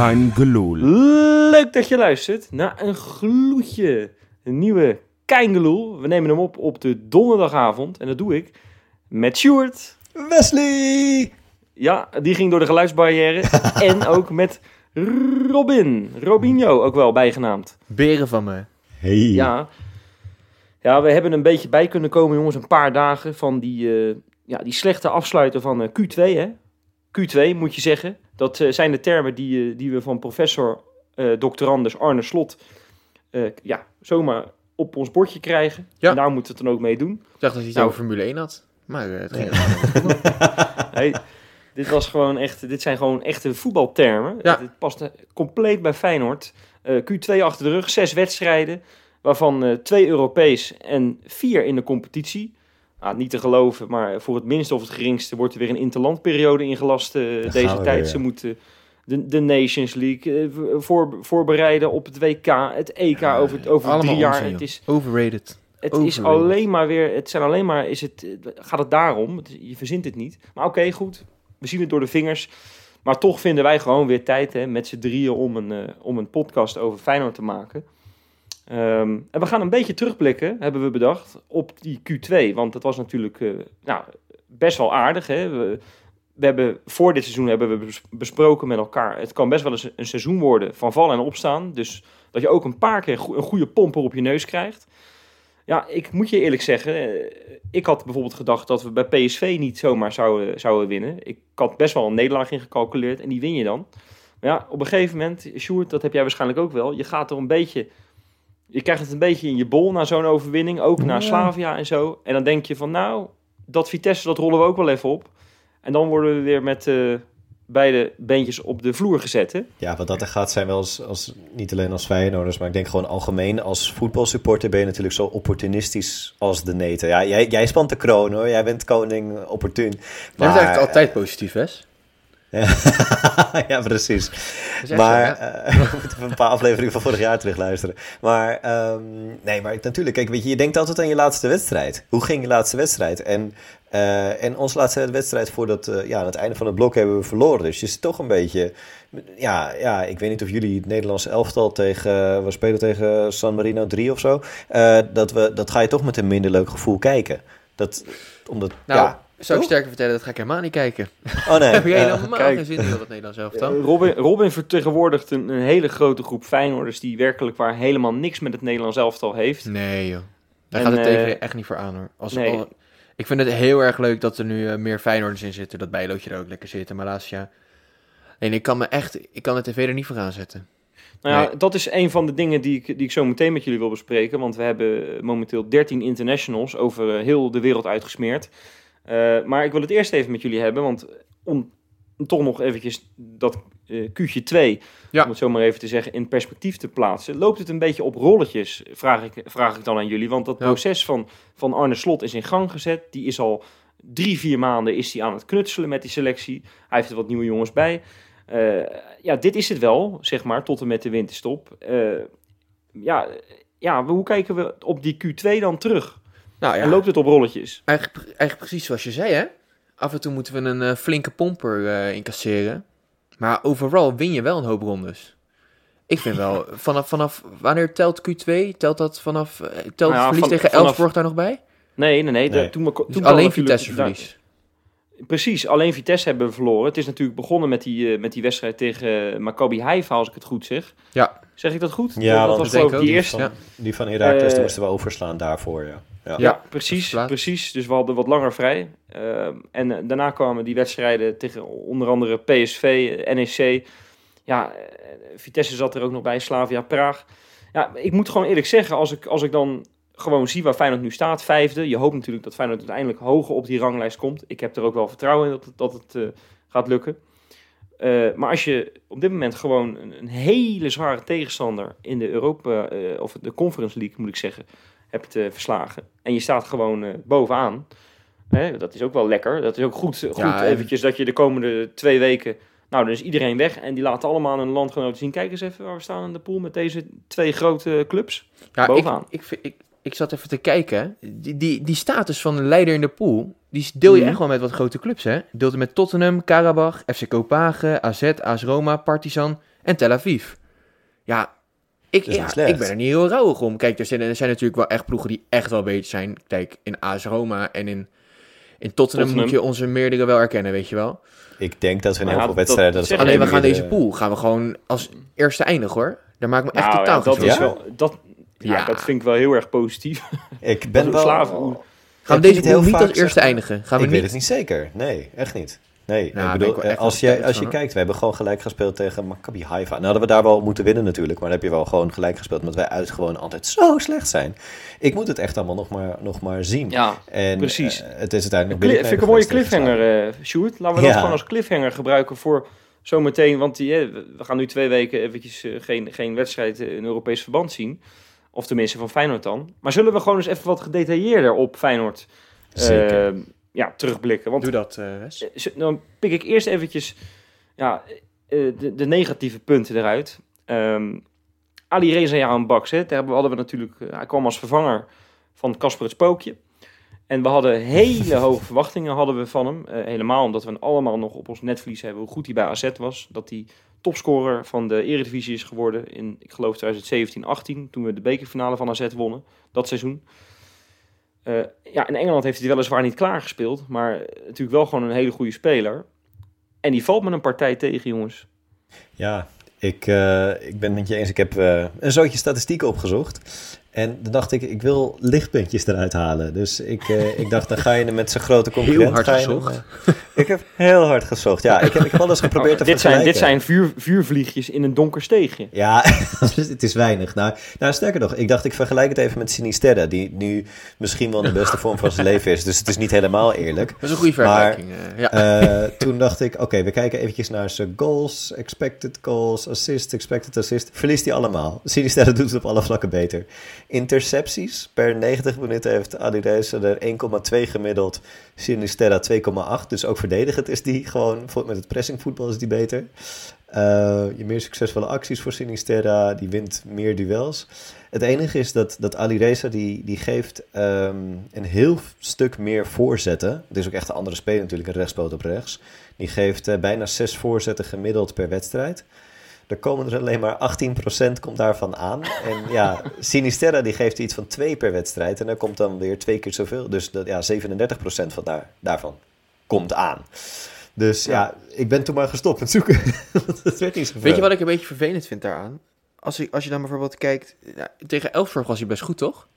Kein geloel. Leuk dat je luistert naar een gloedje. Een nieuwe Keingeloel. We nemen hem op op de donderdagavond. En dat doe ik met Sjoerd. Wesley! Ja, die ging door de geluidsbarrière. en ook met Robin. Robinho ook wel bijgenaamd. Beren van me. Hey. Ja. ja, we hebben een beetje bij kunnen komen, jongens. Een paar dagen van die, eh, ja, die slechte afsluiten van eh, Q2. Hè? Q2 moet je zeggen. Dat eh, zijn de termen die, eh, die we van professor eh doctorandus Arne Slot eh, ja, zomaar op ons bordje krijgen. Ja. En daar moeten we het dan ook mee doen. Ik dacht dat je het Nou. over Formule 1 had. Maar eh, het ging Hey, dit, was gewoon echt, dit zijn gewoon echte voetbaltermen. Ja. Het past compleet bij Feyenoord. Eh, Q2 achter de rug, zes wedstrijden. Waarvan eh, twee Europees en vier in de competitie. Nou, niet te geloven, maar voor het minste of het geringste wordt er weer een interlandperiode ingelast eh, deze we tijd. weer, ja. Ze moeten de, de Nations League eh, voor, voorbereiden op het WK, het EK over, over drie jaar. onzin, het is, overrated. het is alleen maar weer, het zijn alleen maar, is het, gaat het daarom? Het- Je verzint het niet. Maar oké, goed. We zien het door de vingers. Maar toch vinden wij gewoon weer tijd hè, met z'n drieën om een, eh, om een podcast over Feyenoord te maken. Ehm, en we gaan een beetje terugblikken, hebben we bedacht, op die Q2. Want dat was natuurlijk eh, nou, best wel aardig. Hè? We, hebben, voor dit seizoen hebben we bes- besproken met elkaar. Het kan best wel eens een seizoen worden van vallen en opstaan. Dus dat je ook een paar keer een goede pomper op je neus krijgt. Ja, ik moet je eerlijk zeggen, eh, ik had bijvoorbeeld gedacht dat we bij PSV niet zomaar zouden, zouden winnen. Ik had best wel een nederlaag in gecalculeerd en die win je dan. Maar ja, op een gegeven moment, Sjoerd, dat heb jij waarschijnlijk ook wel. Je gaat er een beetje, je krijgt het een beetje in je bol na zo'n overwinning, ook naar Ja. Slavia en zo. En dan denk je van, nou, dat Vitesse, dat rollen we ook wel even op. En dan worden we weer met eh, beide beentjes op de vloer gezet, hè? Ja, wat dat er gaat zijn wel als, als, niet alleen als Feyenoorders, maar ik denk gewoon algemeen als voetbalsupporter ben je natuurlijk zo opportunistisch als de neten. Ja, jij, jij spant de kroon hoor, jij bent koning opportun. Maar, dat is eigenlijk altijd positief, hè? ja, precies. Maar zo, eh, we moeten een paar afleveringen van vorig jaar terug luisteren. Maar ehm, nee, maar natuurlijk, kijk, weet je, je denkt altijd aan je laatste wedstrijd. Hoe ging je laatste wedstrijd? En, eh, en onze laatste wedstrijd voordat, eh, ja, aan het einde van het blok hebben we verloren. Dus je zit toch een beetje, ja, ja, ik weet niet of jullie het Nederlandse elftal tegen, we spelen tegen San Marino 3 of zo. Dat, we, dat ga je toch met een minder leuk gevoel kijken. Dat, omdat, Nou, ja. Zou ik sterker vertellen, dat ga ik helemaal niet kijken. Oh nee. Heb jij helemaal kijk. geen zin in dat Nederlands elftal? Eh, Robin, Robin vertegenwoordigt een, een hele grote groep Feyenoorders die werkelijk waar helemaal niks met het Nederlands elftal heeft. Nee, joh. Daar En, gaat het eh, tegen echt niet voor aan, hoor. Als, nee. al- ik vind het heel erg leuk dat er nu eh, meer Feyenoorders in zitten. Dat bijlootje er ook lekker zit. Maar laatst, ja... Nee, ik kan me echt... Ik kan de tv er niet voor aanzetten. Nou ja, Nee. dat is een van de dingen die ik, die ik zo meteen met jullie wil bespreken. Want we hebben momenteel 13 internationals over heel de wereld uitgesmeerd. Eh, maar ik wil het eerst even met jullie hebben, want om toch nog eventjes dat eh Q'tje 2, Ja. om het zo maar even te zeggen, in perspectief te plaatsen. Loopt het een beetje op rolletjes, vraag ik, vraag ik dan aan jullie. Want dat Ja. proces van, van Arne Slot is in gang gezet. Die is al drie, vier maanden is hij aan het knutselen met die selectie. Hij heeft er wat nieuwe jongens bij. Eh, ja, dit is het wel, zeg maar, tot en met de winterstop. Eh, ja, ja, hoe kijken we op die Q2 dan terug? Nou ja, En loopt het op rolletjes? eigenlijk, eigenlijk precies zoals je zei, hè? Af en toe moeten we een eh, flinke pomper eh, incasseren. Maar overal win je wel een hoop rondes. Ik vind wel, vanaf, vanaf wanneer telt Q2? Telt dat vanaf, eh, telt Nou ja, het verlies van- tegen vanaf- Elfsborg daar nog bij? Nee, nee, nee. Nee. de- toen toen Dus kwam alleen Vitesse daar- verlies. Precies, alleen Vitesse hebben we verloren. Het is natuurlijk begonnen met die, eh, met die wedstrijd tegen uh, Maccabi Haifa, als ik het goed zeg. Ja. Zeg ik dat goed? Ja, dat was geloof ik ook die eerste. van, Ja. die van Herakles, Eh, die moesten we overslaan daarvoor, ja. ja. Ja, Ja, precies, precies. Dus we hadden wat langer vrij. Ehm, en eh, daarna kwamen die wedstrijden tegen onder andere PSV, eh, NEC. Ja, eh, Vitesse zat er ook nog bij, Slavia Praag. Ja, ik moet gewoon eerlijk zeggen, als ik, als ik dan gewoon zie waar Feyenoord nu staat, vijfde. Je hoopt natuurlijk dat Feyenoord uiteindelijk hoger op die ranglijst komt. Ik heb er ook wel vertrouwen in dat het, dat het eh, gaat lukken. Eh, maar als je op dit moment gewoon een, een hele zware tegenstander in de Europa, eh, of de Conference League moet ik zeggen, hebt verslagen. En je staat gewoon bovenaan. Hè, dat is ook wel lekker. Dat is ook goed, goed Ja, eventjes dat je de komende twee weken... Nou, dan is iedereen weg en die laten allemaal hun landgenoten zien. Kijk eens even waar we staan in de pool met deze twee grote clubs. Ja, ik, Bovenaan. ik, vind- ik, ik zat even te kijken. Die, die, die status van de leider in de pool, die deel je Mhm. echt wel met wat grote clubs, hè? Deelt het met Tottenham, Karabach, FC Kopenhagen, AZ, AS Roma, Partizan, en Tel Aviv. Ja, ik, ja, ik ben er niet heel rouwig om. Kijk, er zijn, er zijn natuurlijk wel echt ploegen die echt wel beter zijn. Kijk, in AS Roma en in, in Tottenham, Tottenham. moet je onze meerdere wel erkennen, weet je wel. Ik denk dat we in Maar heel veel wedstrijden... dat Alleen we gaan deze de- pool gaan we gewoon als eerste eindigen hoor. Daar maak ik me echt Nou, totaal ja, dat is wel, dat, ja, Ja. dat vind ik wel heel erg positief. Ik ben Dat wel... slaven. Gaan we deze heel niet vaak, als eerste eindigen? Gaan we ik niet? weet het niet zeker. Nee, echt niet. Nee, Nou, ik bedoel, ik als, je, als je van, kijkt, we hebben gewoon gelijk gespeeld tegen Maccabi Haifa. Nou hadden we daar wel moeten winnen natuurlijk, maar dan heb je wel gewoon gelijk gespeeld, omdat wij uit gewoon altijd zo slecht zijn. Ik moet het echt allemaal nog maar, nog maar zien. Ja, en, precies. eh, het is uiteindelijk... Vind ik een mooie cliffhanger, eh Sjoerd. Laten we dat Ja. gewoon als cliffhanger gebruiken voor zometeen. Want die, eh, we gaan nu twee weken eventjes geen, geen wedstrijd in Europees verband zien. Of tenminste van Feyenoord dan. Maar zullen we gewoon eens even wat gedetailleerder op Feyenoord eh, ja, terugblikken? Want Doe dat, eh, Wes. eh, dan pik ik eerst eventjes ja, de, de negatieve punten eruit. Ehm Ali Reza Jaan Baks, hè, daar hadden we natuurlijk... hij kwam als vervanger van Casper het Spookje. En we hadden hele hoge verwachtingen hadden we van hem. Helemaal omdat we allemaal nog op ons netvlies hebben hoe goed hij bij AZ was. Dat hij topscorer van de Eredivisie is geworden in, ik geloof 2017-18, toen we de bekerfinale van AZ wonnen, dat seizoen. Eh, ja, in Engeland heeft hij weliswaar niet klaargespeeld, maar natuurlijk wel gewoon een hele goede speler. En die valt met een partij tegen, jongens. Ja, ik, eh, ik ben het met je eens. Ik heb eh, een zootje statistieken opgezocht. En dan dacht ik, ik wil lichtpuntjes eruit halen. Dus ik, eh, ik dacht, dan ga je er met zijn grote concurrent. hard ga je gezocht. hem, eh, ik heb heel hard gezocht. Ja, ik heb, ik heb alles geprobeerd te Oh, dit, zijn, dit vergelijken. zijn vuur, vuurvliegjes in een donker steegje. Ja, het is weinig. Nou, nou, sterker nog, ik dacht ik vergelijk het even met Sinisterra, die nu misschien wel de beste vorm van zijn leven is. Dus het is niet helemaal eerlijk. Dat is een goede Maar- vergelijking. eh, ja. Eh, toen dacht ik, oké, we kijken eventjes naar zijn goals, expected goals, assist, expected assist. Verliest hij allemaal. Sinisterra doet het op alle vlakken beter. Intercepties, per 90 minuten heeft Adireza er 1,2 gemiddeld. Sinisterra 2,8. Dus ook verdedigend is die gewoon, met het pressingvoetbal is die beter. Eh, je meer succesvolle acties voor Sinisterra, die wint meer duels. Het enige is dat, dat Ali Reza die, die geeft ehm, een heel stuk meer voorzetten. Het is ook echt een andere speler natuurlijk, een rechtspoot op rechts. Die geeft eh, bijna zes voorzetten gemiddeld per wedstrijd. Er komen er alleen maar 18% komt daarvan aan. En ja, Sinisterra die geeft iets van 2 per wedstrijd. En daar komt dan weer twee keer zoveel. Dus dat, ja, 37% van daar, daarvan komt aan. Dus ja. ik ben toen maar gestopt met zoeken. Werd niet. Weet je wat ik een beetje vervelend vind daaraan? Als, ik, als je dan bijvoorbeeld kijkt... Tegen Elfsborg was hij best goed, toch?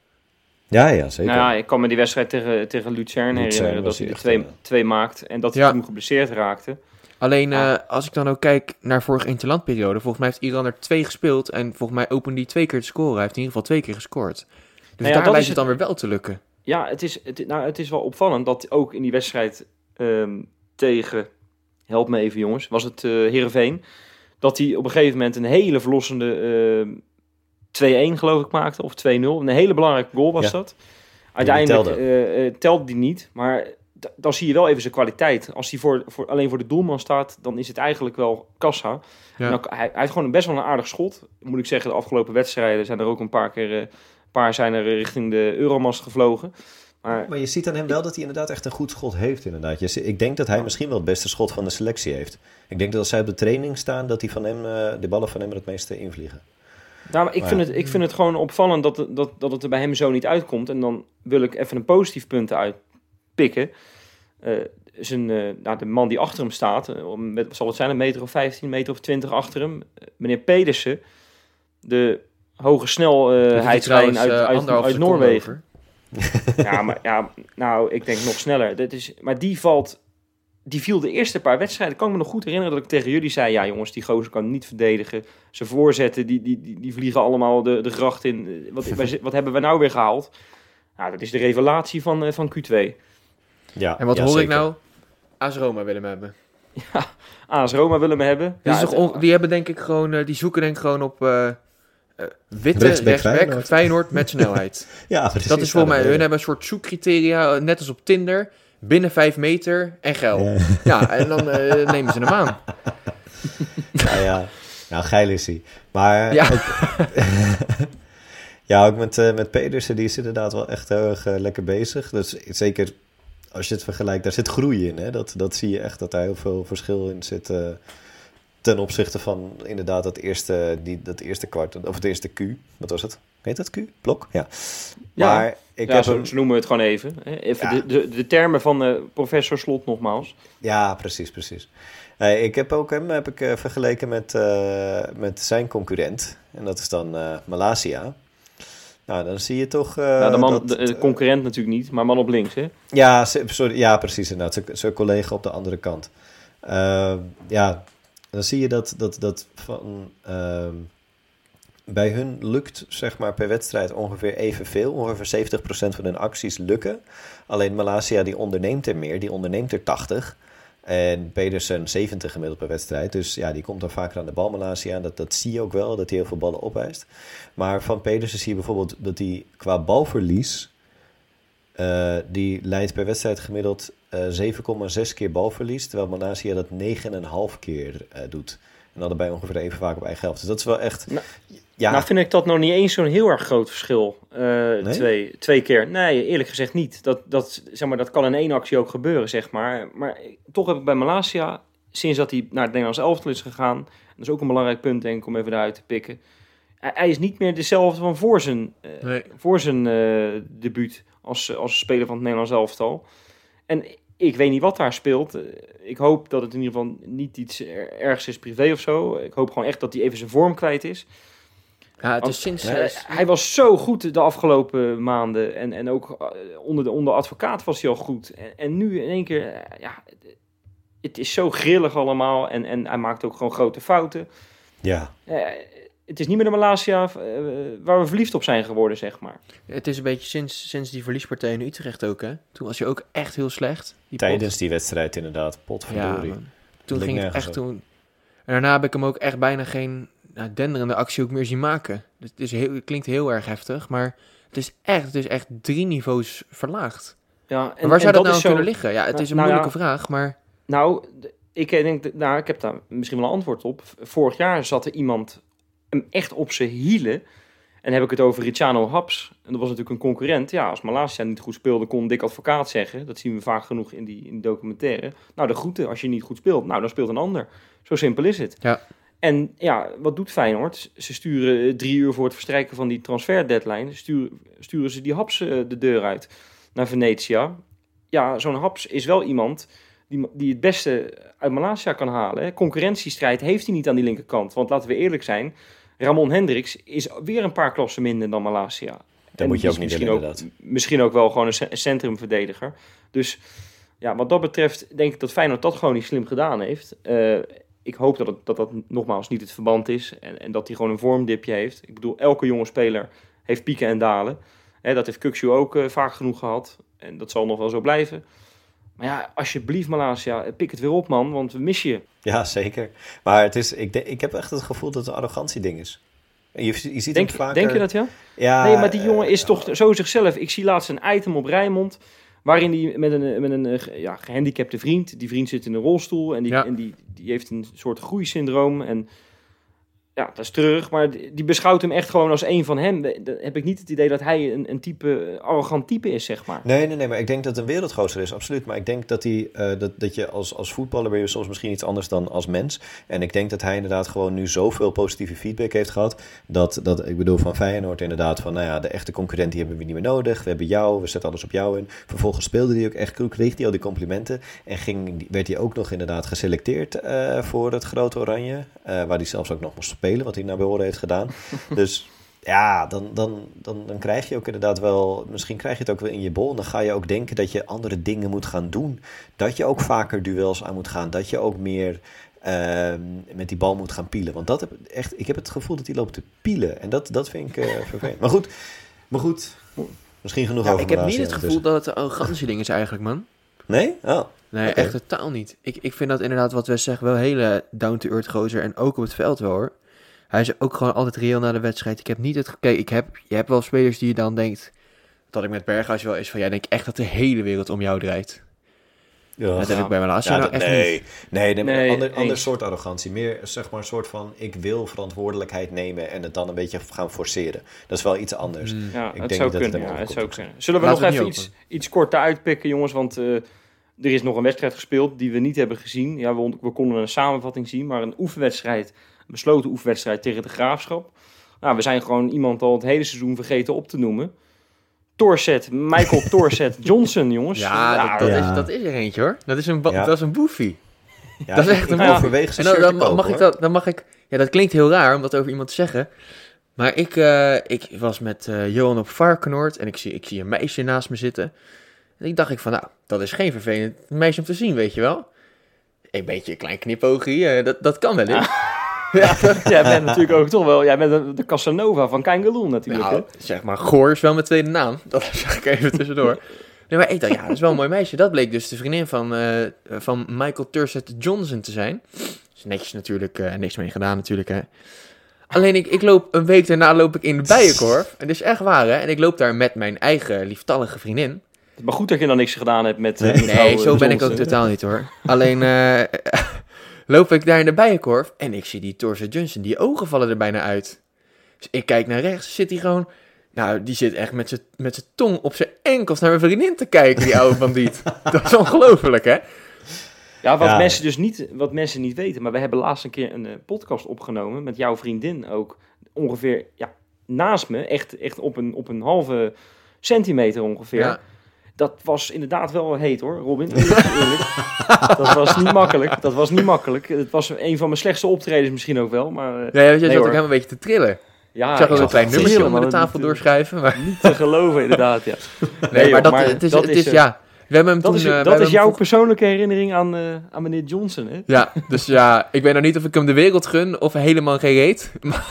Ja, ja, zeker. Nou ja, ik kan me die wedstrijd tegen, tegen Lucerne Lucerne herinneren. was Dat hij er twee, eh, twee maakt. En dat hij Ja. toen geblesseerd raakte. Alleen eh, als ik dan ook kijk naar vorige interlandperiode... Volgens mij heeft Iran er twee gespeeld... en volgens mij opende hij twee keer te scoren. Hij heeft in ieder geval twee keer gescoord. Dus Nou ja, daar dat lijkt is het dan weer wel te lukken. Ja, het is, het, nou, het is wel opvallend dat ook in die wedstrijd ehm, tegen, help me even jongens, was het eh Heerenveen, dat hij op een gegeven moment een hele verlossende ehm 2-1 geloof ik maakte, of 2-0. Een hele belangrijke goal was Ja. dat. Uiteindelijk telde. eh, telde die niet, maar dan zie je wel even zijn kwaliteit. Als hij voor, voor, alleen voor de doelman staat, dan is het eigenlijk wel kassa. Ja. Nou, hij, hij heeft gewoon een best wel een aardig schot. Moet ik zeggen, de afgelopen wedstrijden zijn er ook een paar keer... eh, een paar zijn er richting de Euromast gevlogen. Maar Maar je ziet aan hem wel dat hij inderdaad echt een goed schot heeft, inderdaad. Je Ik denk dat hij misschien wel het beste schot van de selectie heeft. Ik denk dat als zij op de training staan, dat die van hem, eh, de ballen van hem er het meeste invliegen. Nou, maar ik, Maar- vind het, ik vind het gewoon opvallend dat, dat, dat het er bij hem zo niet uitkomt. En dan wil ik even een positief punt uitpikken. Eh zijn, eh, nou, de man die achter hem staat, eh, met, zal het zijn een meter of 15, meter of 20 achter hem. eh, meneer Pedersen, de hoge snelheidslijn uit, eh, uit, uit Noorwegen. Ja, maar ja, nou, ik denk nog sneller. Dat is, maar die valt. Die viel de eerste paar wedstrijden. Kan ik me nog goed herinneren dat ik tegen jullie zei: Ja, jongens, die gozer kan niet verdedigen. Zijn voorzetten, die, die, die, die vliegen allemaal de, de gracht in. Eh, Wat, wat hebben we nou weer gehaald? Nou, dat is de revelatie van, eh, van Q2. Ja, En wat ja, hoor ik nou? AS Roma willen hem hebben. AS Roma willen me hebben. Is Ja, toch het- on- die hebben denk ik gewoon, eh, die zoeken denk ik gewoon op eh, eh, witte Rechtsback rechtsback, Feyenoord. Feyenoord. met snelheid. Ja, precies. dat is voor Ja, mij, hun hebben een soort zoekcriteria, net als op Tinder, binnen 5 meter en geil. Ja. Ja, en dan eh, nemen ze hem aan. Ja, ja. Nou, geil is hij. Maar Ja. ook, ja, ook met, eh, met Pedersen, die is inderdaad wel echt heel erg lekker bezig. Dus zeker als je het vergelijkt, daar zit groei in. Hè? Dat, dat zie je echt, dat daar heel veel verschil in zit. eh, ten opzichte van inderdaad dat eerste, die, dat eerste kwart, of het eerste Q. Wat was het? Heet dat Q? Blok? Ja. Ja. Maar ik ja, heb zo, noemen we het gewoon even. hè. Even Ja. de, de, de termen van eh, professor Slot nogmaals. Ja, precies, precies. Eh, ik heb ook hem heb ik, vergeleken met, met zijn concurrent. En dat is dan Malasia. Nou, dan zie je toch... eh, ja, de, man, dat- de, de concurrent natuurlijk niet, maar man op links. Hè? Ja, sorry, ja precies inderdaad. Zijn- collega op de andere kant. Ehm, ja, dan zie je dat, dat, dat van, ehm, bij hun lukt zeg maar per wedstrijd ongeveer evenveel. Ongeveer 70% van hun acties lukken. Alleen Malasia die onderneemt er meer. Die onderneemt er 80. En Pedersen 70 gemiddeld per wedstrijd. Dus ja, die komt dan vaker aan de bal, Malasia. Dat, dat zie je ook wel, dat hij heel veel ballen opeist. Maar van Pedersen zie je bijvoorbeeld dat hij qua balverlies... eh, die leidt per wedstrijd gemiddeld eh 7,6 keer balverlies. Terwijl Malasia dat 9,5 keer eh, doet. En allebei ongeveer even vaak op eigen helft. Dus dat is wel echt... Nou, ja, Nou vind ik dat nog niet eens zo'n heel erg groot verschil. eh, twee, twee keer. Nee, eerlijk gezegd niet. Dat, dat, zeg maar, dat kan in één actie ook gebeuren, zeg maar. Maar toch heb ik bij Malasia, sinds dat hij naar het Nederlands elftal is gegaan... dat is ook een belangrijk punt, denk ik, om even eruit te pikken. Hij, is niet meer dezelfde van voor zijn, eh, Nee. voor zijn eh, debuut als, als speler van het Nederlands elftal. En ik weet niet wat daar speelt. Ik hoop dat het in ieder geval niet iets er- ergs is privé of zo. Ik hoop gewoon echt dat hij even zijn vorm kwijt is. Ja, het Want, is sinds... eh, hij was zo goed de afgelopen maanden. En, en ook eh, onder de onder advocaat was hij al goed. En, en nu in één keer, eh, ja, het is zo grillig allemaal. En, en hij maakt ook gewoon grote fouten. ja. Eh, het is niet meer de Malasia eh, waar we verliefd op zijn geworden, zeg maar. Het is een beetje sinds, sinds die verliespartij in Utrecht ook, hè. Toen was je ook echt heel slecht. Die pot. Tijdens die wedstrijd inderdaad. Potverdorie. Toen ging het echt toen... En daarna heb ik hem ook echt bijna geen nou, denderende actie ook meer zien maken. Dus het, is heel, het klinkt heel erg heftig, maar het is echt, het is echt drie niveaus verlaagd. Ja, En, waar zou dat, nou zo- kunnen liggen? Ja, het is een Nou ja. moeilijke vraag, maar... Nou, ik denk, dat- nou, ik heb daar misschien wel een antwoord op. Vorig jaar zat er iemand hem echt op zijn hielen. En heb ik het over Ricciano Haps. En dat was natuurlijk een concurrent. Ja, als Malasia niet goed speelde, kon Dick Advocaat zeggen. Dat zien we vaak genoeg in die, in die documentaire. Nou, de groeten. Als je niet goed speelt, nou, dan speelt een ander. Zo simpel is het. Ja. En ja, wat doet Feyenoord? Ze sturen drie uur voor het verstrijken van die transfer-deadline... Sturen, sturen ze die Haps eh, de deur uit naar Venetia. Ja, zo'n Haps is wel iemand die, die het beste uit Malasia kan halen. Concurrentiestrijd heeft hij niet aan die linkerkant. Want laten we eerlijk zijn, Ramon Hendricks is weer een paar klassen minder dan Malasia. Dat moet je ook niet misschien willen, ook, inderdaad. Misschien ook wel gewoon een ce- een centrumverdediger. Dus ja, wat dat betreft denk ik dat Feyenoord dat gewoon niet slim gedaan heeft. Eh, ik hoop dat, het, dat dat nogmaals niet het verband is en, en dat hij gewoon een vormdipje heeft. Ik bedoel, elke jonge speler heeft pieken en dalen. Hè, dat heeft Kukshu ook eh, vaak genoeg gehad. En dat zal nog wel zo blijven. Maar ja, alsjeblieft Malasia, pik het weer op man, want we missen je. Ja, zeker. Maar het is, ik, denk- ik heb echt het gevoel dat het een arrogantieding is. En Je, je ziet Denk, hem vaker... denk je dat ja? Ja, Nee, maar die eh, jongen is toch zo zichzelf. Ik zie laatst een item op Rijnmond. Waarin hij met een, met een eh, ja, gehandicapte vriend. Die vriend zit in een rolstoel. En die, Ja. en die, die heeft een soort groeisyndroom. En ja, dat is terug. Maar die beschouwt hem echt gewoon als een van hem. Heb ik niet het idee dat hij een, een type, arrogant type is, zeg maar. Nee, nee, nee, maar ik denk dat een wereldgozer is, absoluut. Maar ik denk dat, hij, eh, dat, dat je als, als voetballer ben je soms misschien iets anders dan als mens. En ik denk dat hij inderdaad gewoon nu zoveel positieve feedback heeft gehad. Dat, dat ik bedoel van Feyenoord inderdaad van, nou ja, de echte concurrent die hebben we niet meer nodig. We hebben jou, we zetten alles op jou in. Vervolgens speelde hij ook echt kreeg hij al die complimenten. En ging, werd hij ook nog inderdaad geselecteerd eh, voor het grote oranje. eh, waar hij zelfs ook nog moest spelen, wat hij naar behoren heeft gedaan. dus ja, dan, dan, dan, dan krijg je ook inderdaad wel, misschien krijg je het ook wel in je bol. En dan ga je ook denken dat je andere dingen moet gaan doen. Dat je ook vaker duels aan moet gaan. Dat je ook meer ehm, met die bal moet gaan pielen. Want dat heb, echt, ik heb het gevoel dat hij loopt te pielen. En dat, dat vind ik eh, vervelend. Maar goed, maar goed. Misschien genoeg Ja, over ik heb niet het gevoel dat het een arrogantie-ding is eigenlijk, man. Nee? Oh, Nee, echt totaal niet. Ik, ik vind dat inderdaad, wat we zeggen, wel hele down-to-earth gozer. En ook op het veld wel, hoor. Hij is ook gewoon altijd reëel na de wedstrijd. Ik heb niet het... Kijk, ik heb, je hebt wel spelers die je dan denkt... Dat ik met Berghuis wel is van... Jij denkt echt dat de hele wereld om jou draait. ja. dat heb ik bij Malasia Ja, nou echt nee, niet. nee, nee, Nee, ander, soort arrogantie. Meer zeg maar een soort van ik wil verantwoordelijkheid nemen en het dan een beetje gaan forceren. Dat is wel iets anders. Mm. Ja, Ik het denk zou dat het kunnen. hem Ja, het overkomt. zou kunnen. Zullen we Laten nog we even het iets, iets korter uitpikken, jongens? Want eh, Er is nog een wedstrijd gespeeld die we niet hebben gezien. Ja, we, we konden een samenvatting zien, maar een oefenwedstrijd, besloten oefenwedstrijd tegen de Graafschap. Nou, we zijn gewoon iemand al het hele seizoen vergeten op te noemen. Torset, Michael Torset Johnson, jongens. Ja, dat, dat ja. Is, dat is er eentje hoor. Dat is een, Ja. dat is een boefie. Ja, Dat is echt een zijn En dan, mag ik dat, dan mag ik... Ja, dat klinkt heel raar om dat over iemand te zeggen. Maar ik, eh, ik was met eh, Johan op Varkenoord en ik zie, ik zie een meisje naast me zitten. En ik dacht ik van, nou, dat is geen vervelend meisje om te zien, weet je wel. Een beetje een klein knipoogje, eh, dat, dat kan wel eens. Jij bent natuurlijk ook toch wel, jij bent de- de Casanova van Kangaloo natuurlijk. Nou, hè? zeg maar, Goor is wel mijn tweede naam. Dat zeg ik even tussendoor. Nee, maar ik dacht, ja, dat is wel een mooi meisje. Dat bleek dus de vriendin van, eh, van Michael Turset Johnson te zijn. Dus netjes natuurlijk, eh, niks mee gedaan natuurlijk, hè. Alleen ik, ik loop een week daarna loop ik in de bijenkorf. En dit is echt waar, hè. En ik loop daar met mijn eigen lieftallige vriendin. Maar goed dat je dan niks gedaan hebt met... eh, Nee. zo ben ik ook totaal niet, hoor. Alleen loop ik daar in de bijenkorf en ik zie die Turset Johnson. Die ogen vallen er bijna uit. Dus ik kijk naar rechts, zit hij gewoon... Nou, die zit echt met zijn met zijn tong op zijn enkels naar mijn vriendin te kijken, die oude bandiet. Dat is ongelooflijk, hè? Ja, wat Ja. mensen dus niet, wat mensen niet weten, maar we hebben laatst een keer een eh, podcast opgenomen met jouw vriendin ook. Ongeveer ja, naast me, echt, echt op, een, op een halve centimeter ongeveer. Ja. Dat was inderdaad wel heet hoor, Robin. Dat was niet makkelijk. Dat was niet makkelijk. Het was een van mijn slechtste optredens misschien ook wel. Maar eh, Ja, jij zat Nee, ook hoor. helemaal een beetje te trillen. ja, ik zag ook zat een klein nummertje onder de tafel doorschrijven. Maar, Niet te geloven inderdaad, ja. nee, maar dat, maar het is, dat het is, is, eh, ja... We hebben hem Dat toen... is, eh, dat is jouw persoonlijke herinnering aan, aan meneer Johnson, hè? Ja, dus ja, ik weet nog niet of ik hem de wereld gun of helemaal geen reet. Maar,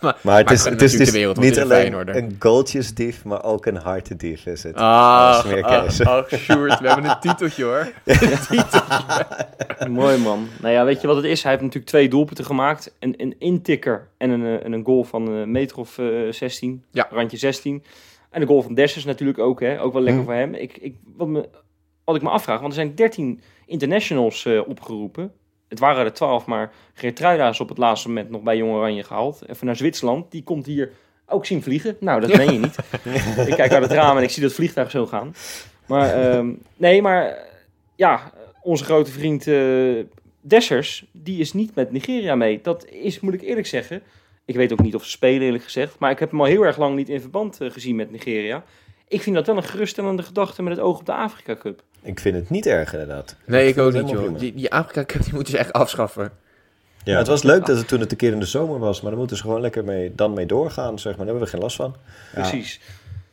Maar het is, het is, natuurlijk dus de wereld, niet een alleen Feyenoorder. een goaltjesdief, maar ook een hartendief is het. Ah, meer ah, oh, Sjoerd, we hebben een titeltje hoor. Mooi man. Nou ja, weet je wat het is? Hij heeft natuurlijk twee doelpunten gemaakt. Een, een intikker en een, eh, en een goal van een meter of eh, 16. Ja. Randje 16. En de goal van Dessers natuurlijk ook. Hè? Ook wel lekker Hm. voor hem. Ik, ik, wat, me, wat ik me afvraag, want er zijn 13 internationals eh, opgeroepen. Het waren er 12, maar Geertruida is op het laatste moment nog bij Jong Oranje gehaald. Even naar Zwitserland. Die komt hier ook zien vliegen. Nou, dat meen je niet. ik kijk uit het raam en ik zie dat vliegtuig zo gaan. Maar ehm, nee, maar ja, onze grote vriend eh, Dessers, die is niet met Nigeria mee. Dat is, moet ik eerlijk zeggen. Ik weet ook niet of ze spelen, eerlijk gezegd. Maar ik heb hem al heel erg lang niet in verband eh, gezien met Nigeria. Ik vind dat wel een geruststellende gedachte met het oog op de Afrika Cup. Ik vind het niet erg inderdaad. Nee, ik ook het niet joh. prima. Die, die Afrika Cup die moeten ze echt afschaffen. Ja, het was leuk dat het toen het een keer in de zomer was, maar daar moeten ze gewoon lekker mee, dan mee doorgaan, zeg maar. Daar hebben we geen last van. Precies.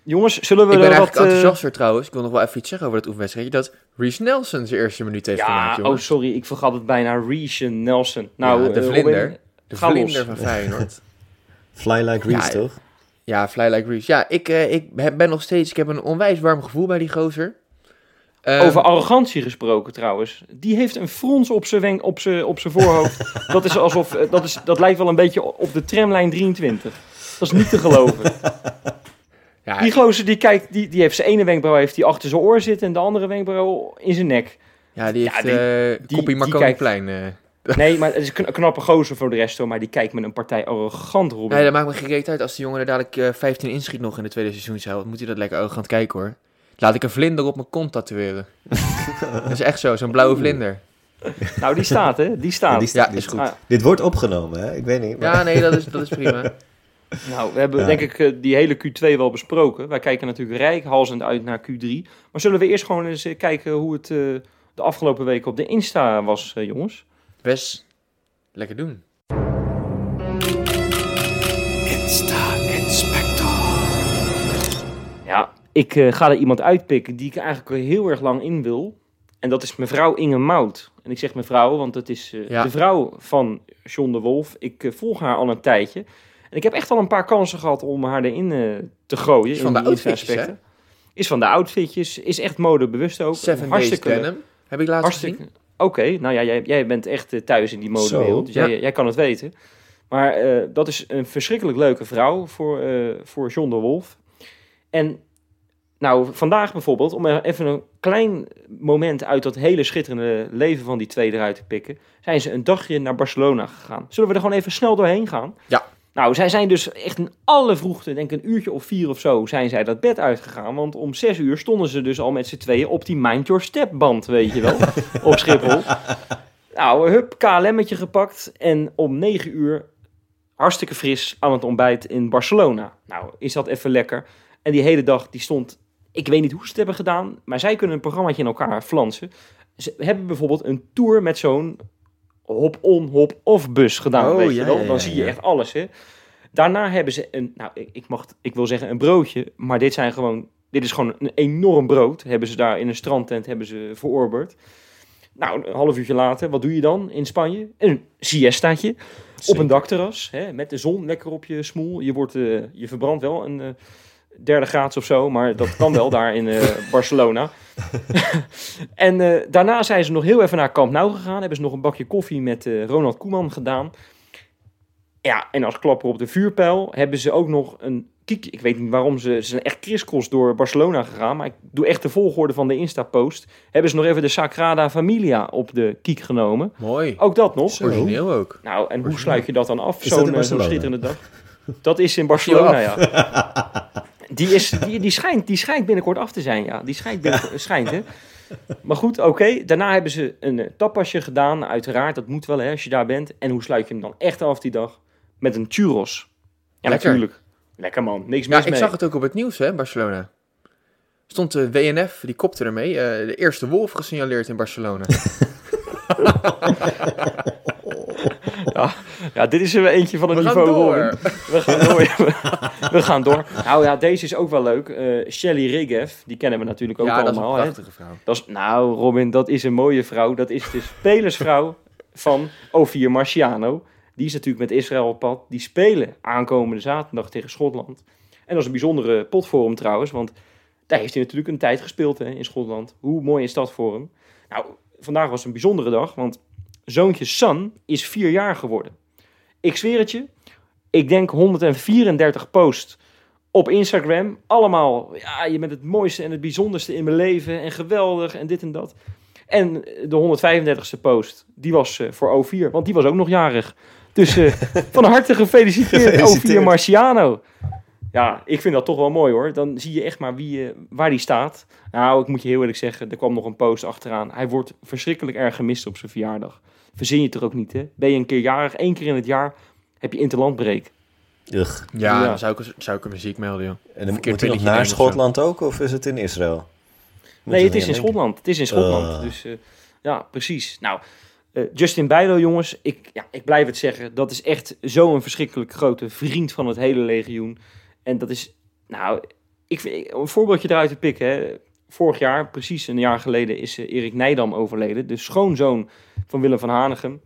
Jongens, zullen we Ik ben er wat... eigenlijk eh, enthousiaster trouwens. Ik wil nog wel even iets zeggen over dat oefenwedstrijdje. Dat Reece Nelson zijn eerste minuut heeft gemaakt, ja, oh jongens. sorry, ik vergat het bijna. Reece Nelson. Nou, Ja, de eh, vlinder. Robin, de vlinder van Feyenoord. Fly like Reese, Ja, toch? ja, Fly Like Reece. Ja, ik, eh, ik ben nog steeds... Ik heb een onwijs warm gevoel bij die gozer. Ehm, Over arrogantie gesproken trouwens. Die heeft een frons op zijn wenk- op zijn op zijn voorhoofd. dat is alsof eh, dat, is, dat lijkt wel een beetje op de tramlijn 23. Dat is niet te geloven. ja, Die gozer die kijkt, die, die heeft zijn ene wenkbrauw heeft die achter zijn oor zitten en de andere wenkbrauw in zijn nek. ja, die Ja, heeft eh die- Koppie die Marconiplein. eh. Nee, maar het is een kn- knappe gozer voor de rest hoor. Maar die kijkt met een partij arrogant Robin. Nee, dat maakt me gereed uit als die jongen er dadelijk eh 15 inschiet nog in de tweede seizoenshelft. Moet hij dat lekker arrogant kijken hoor. Laat ik een vlinder op mijn kont tatoeëren. dat is echt zo, zo'n blauwe vlinder. Nou, die staat hè, die staat. Ja, die staat- Ja, is goed. Ah, Dit wordt opgenomen, hè? Ik weet niet. maar- Ja, nee, dat is, dat is prima. nou, we hebben Ja. denk ik eh, die hele Q2 wel besproken. Wij kijken natuurlijk rijkhalsend uit naar Q3. Maar zullen we eerst gewoon eens eh, kijken hoe het eh, de afgelopen weken op de Insta was, jongens? Best lekker doen. Ja, ik eh, ga er iemand uitpikken die ik eigenlijk heel erg lang in wil. En dat is mevrouw Inge Mout. En ik zeg mevrouw, want het is eh, Ja. de vrouw van John de Wolf. Ik eh, volg haar al een tijdje. En ik heb echt al een paar kansen gehad om haar erin te gooien. Is van de outfitjes. Is van de outfitjes. Is echt modebewust ook. Seven Days hartstikke, Denim. Heb ik laatst hartstikke. gezien. Oké, nou ja, jij, jij bent echt thuis in die modewereld. Dus jij, ja. jij kan het weten. Maar dat is een verschrikkelijk leuke vrouw voor, eh, voor John de Wolf. En nou, vandaag bijvoorbeeld, om even een klein moment uit dat hele schitterende leven van die twee eruit te pikken, zijn ze een dagje naar Barcelona gegaan. Zullen we er gewoon even snel doorheen gaan? Ja. Nou, zij zijn dus echt in alle vroegte, denk ik een uurtje of vier of zo, zijn zij dat bed uitgegaan. Want om zes uur stonden ze dus al met z'n tweeën op die Mind Your Step band, weet je wel, op Schiphol. Nou, hup, KLM'tje gepakt en om negen uur hartstikke fris aan het ontbijt in Barcelona. Nou, is dat even lekker. En die hele dag, die stond, ik weet niet hoe ze het hebben gedaan, maar zij kunnen een programmaatje in elkaar flansen. Ze hebben bijvoorbeeld een tour met zo'n hop-on, hop-off bus gedaan, Oh, weet ja, je wel. Dan ja, zie je echt alles, hè. Daarna hebben ze een, nou, ik, ik, mag, ik wil zeggen een broodje, maar dit zijn gewoon, dit is gewoon een enorm brood. Hebben ze daar in een strandtent, hebben ze verorberd. Nou, een half uurtje later, wat doe je dan in Spanje? Een siestaatje op een dakterras, hè, met de zon lekker op je smoel. Je, wordt, eh, je verbrandt wel een eh, derde graads of zo, maar dat kan wel daar in eh, Barcelona. en eh, daarna zijn ze nog heel even naar Camp Nou gegaan. Hebben ze nog een bakje koffie met eh, Ronald Koeman gedaan. Ja, en als klapper op de vuurpijl hebben ze ook nog een kiek. Ik weet niet waarom ze... Ze zijn echt kriskros door Barcelona gegaan. Maar ik doe echt de volgorde van de Insta-post. Hebben ze nog even de Sagrada Familia op de kiek genomen. Mooi. Ook dat nog. Zo. Origineel ook. Nou, en hoe sluit je dat dan af? Zo'n schitterende dag. Dat is in Barcelona, ja. Die, is, die, die, schijnt, die schijnt binnenkort af te zijn, ja. Die schijnt, binnenkort, schijnt hè. Maar goed, oké. Daarna hebben ze een eh, tappasje gedaan. Uiteraard, dat moet wel hè, als je daar bent. En hoe sluit je hem dan echt af die dag? Met een churros. Ja, Lekker. natuurlijk. Lekker man, niks Ja, mis ik mee. zag het ook op het nieuws, hè, Barcelona. Stond de WNF, die kopte ermee, eh, de eerste wolf gesignaleerd in Barcelona. Ja, dit is er weer eentje van We gaan niveau. We gaan door. we gaan door. Nou ja, deze is ook wel leuk. Eh Shelly Rigev, die kennen we natuurlijk ook ja, dat is allemaal. een prachtige vrouw. Dat is, nou, Robin, dat is een mooie vrouw. Dat is de spelersvrouw van Ophir Marciano. Die is natuurlijk met Israël op pad. Die spelen aankomende zaterdag tegen Schotland. En dat is een bijzondere pot voor hem trouwens. Want daar heeft hij natuurlijk een tijd gespeeld hè, in Schotland. Hoe mooi is dat voor hem? Nou, vandaag was een bijzondere dag. Want zoontje San is vier jaar geworden. Ik zweer het je. Ik denk 134 posts op Instagram. Allemaal, ja, je bent het mooiste en het bijzonderste in mijn leven. En geweldig en dit en dat. En de 135ste post, die was eh, voor O4. Want die was ook nog jarig. Dus eh, van harte gefeliciteerd, Gefeliciteerd. O4 Marciano. Ja, ik vind dat toch wel mooi hoor. Dan zie je echt maar wie, eh, waar die staat. Nou, ik moet je heel eerlijk zeggen, er kwam nog een post achteraan. Hij wordt verschrikkelijk erg gemist op zijn verjaardag. Verzin je toch ook niet, hè? Ben je een keer jarig, één keer in het jaar, heb je interlandbreek. Ugh. Ja, Ja. dan zou ik, zou ik een muziek melden, joh. En dan moet nog pilletje naar. Schotland ook, of is het in Israël? Moet nee, je het is in denken. Schotland. Het is in Schotland. Ah. Dus eh, ja, precies. Nou, eh, Justin Bijlo, jongens, ik, ja, ik blijf het zeggen. Dat is echt zo'n verschrikkelijk grote vriend van het hele legioen. En dat is, nou, ik vind, een voorbeeldje eruit te pikken. Hè. Vorig jaar, precies een jaar geleden, is eh, Erik Nijdam overleden. De schoonzoon van Willem van Hanegem.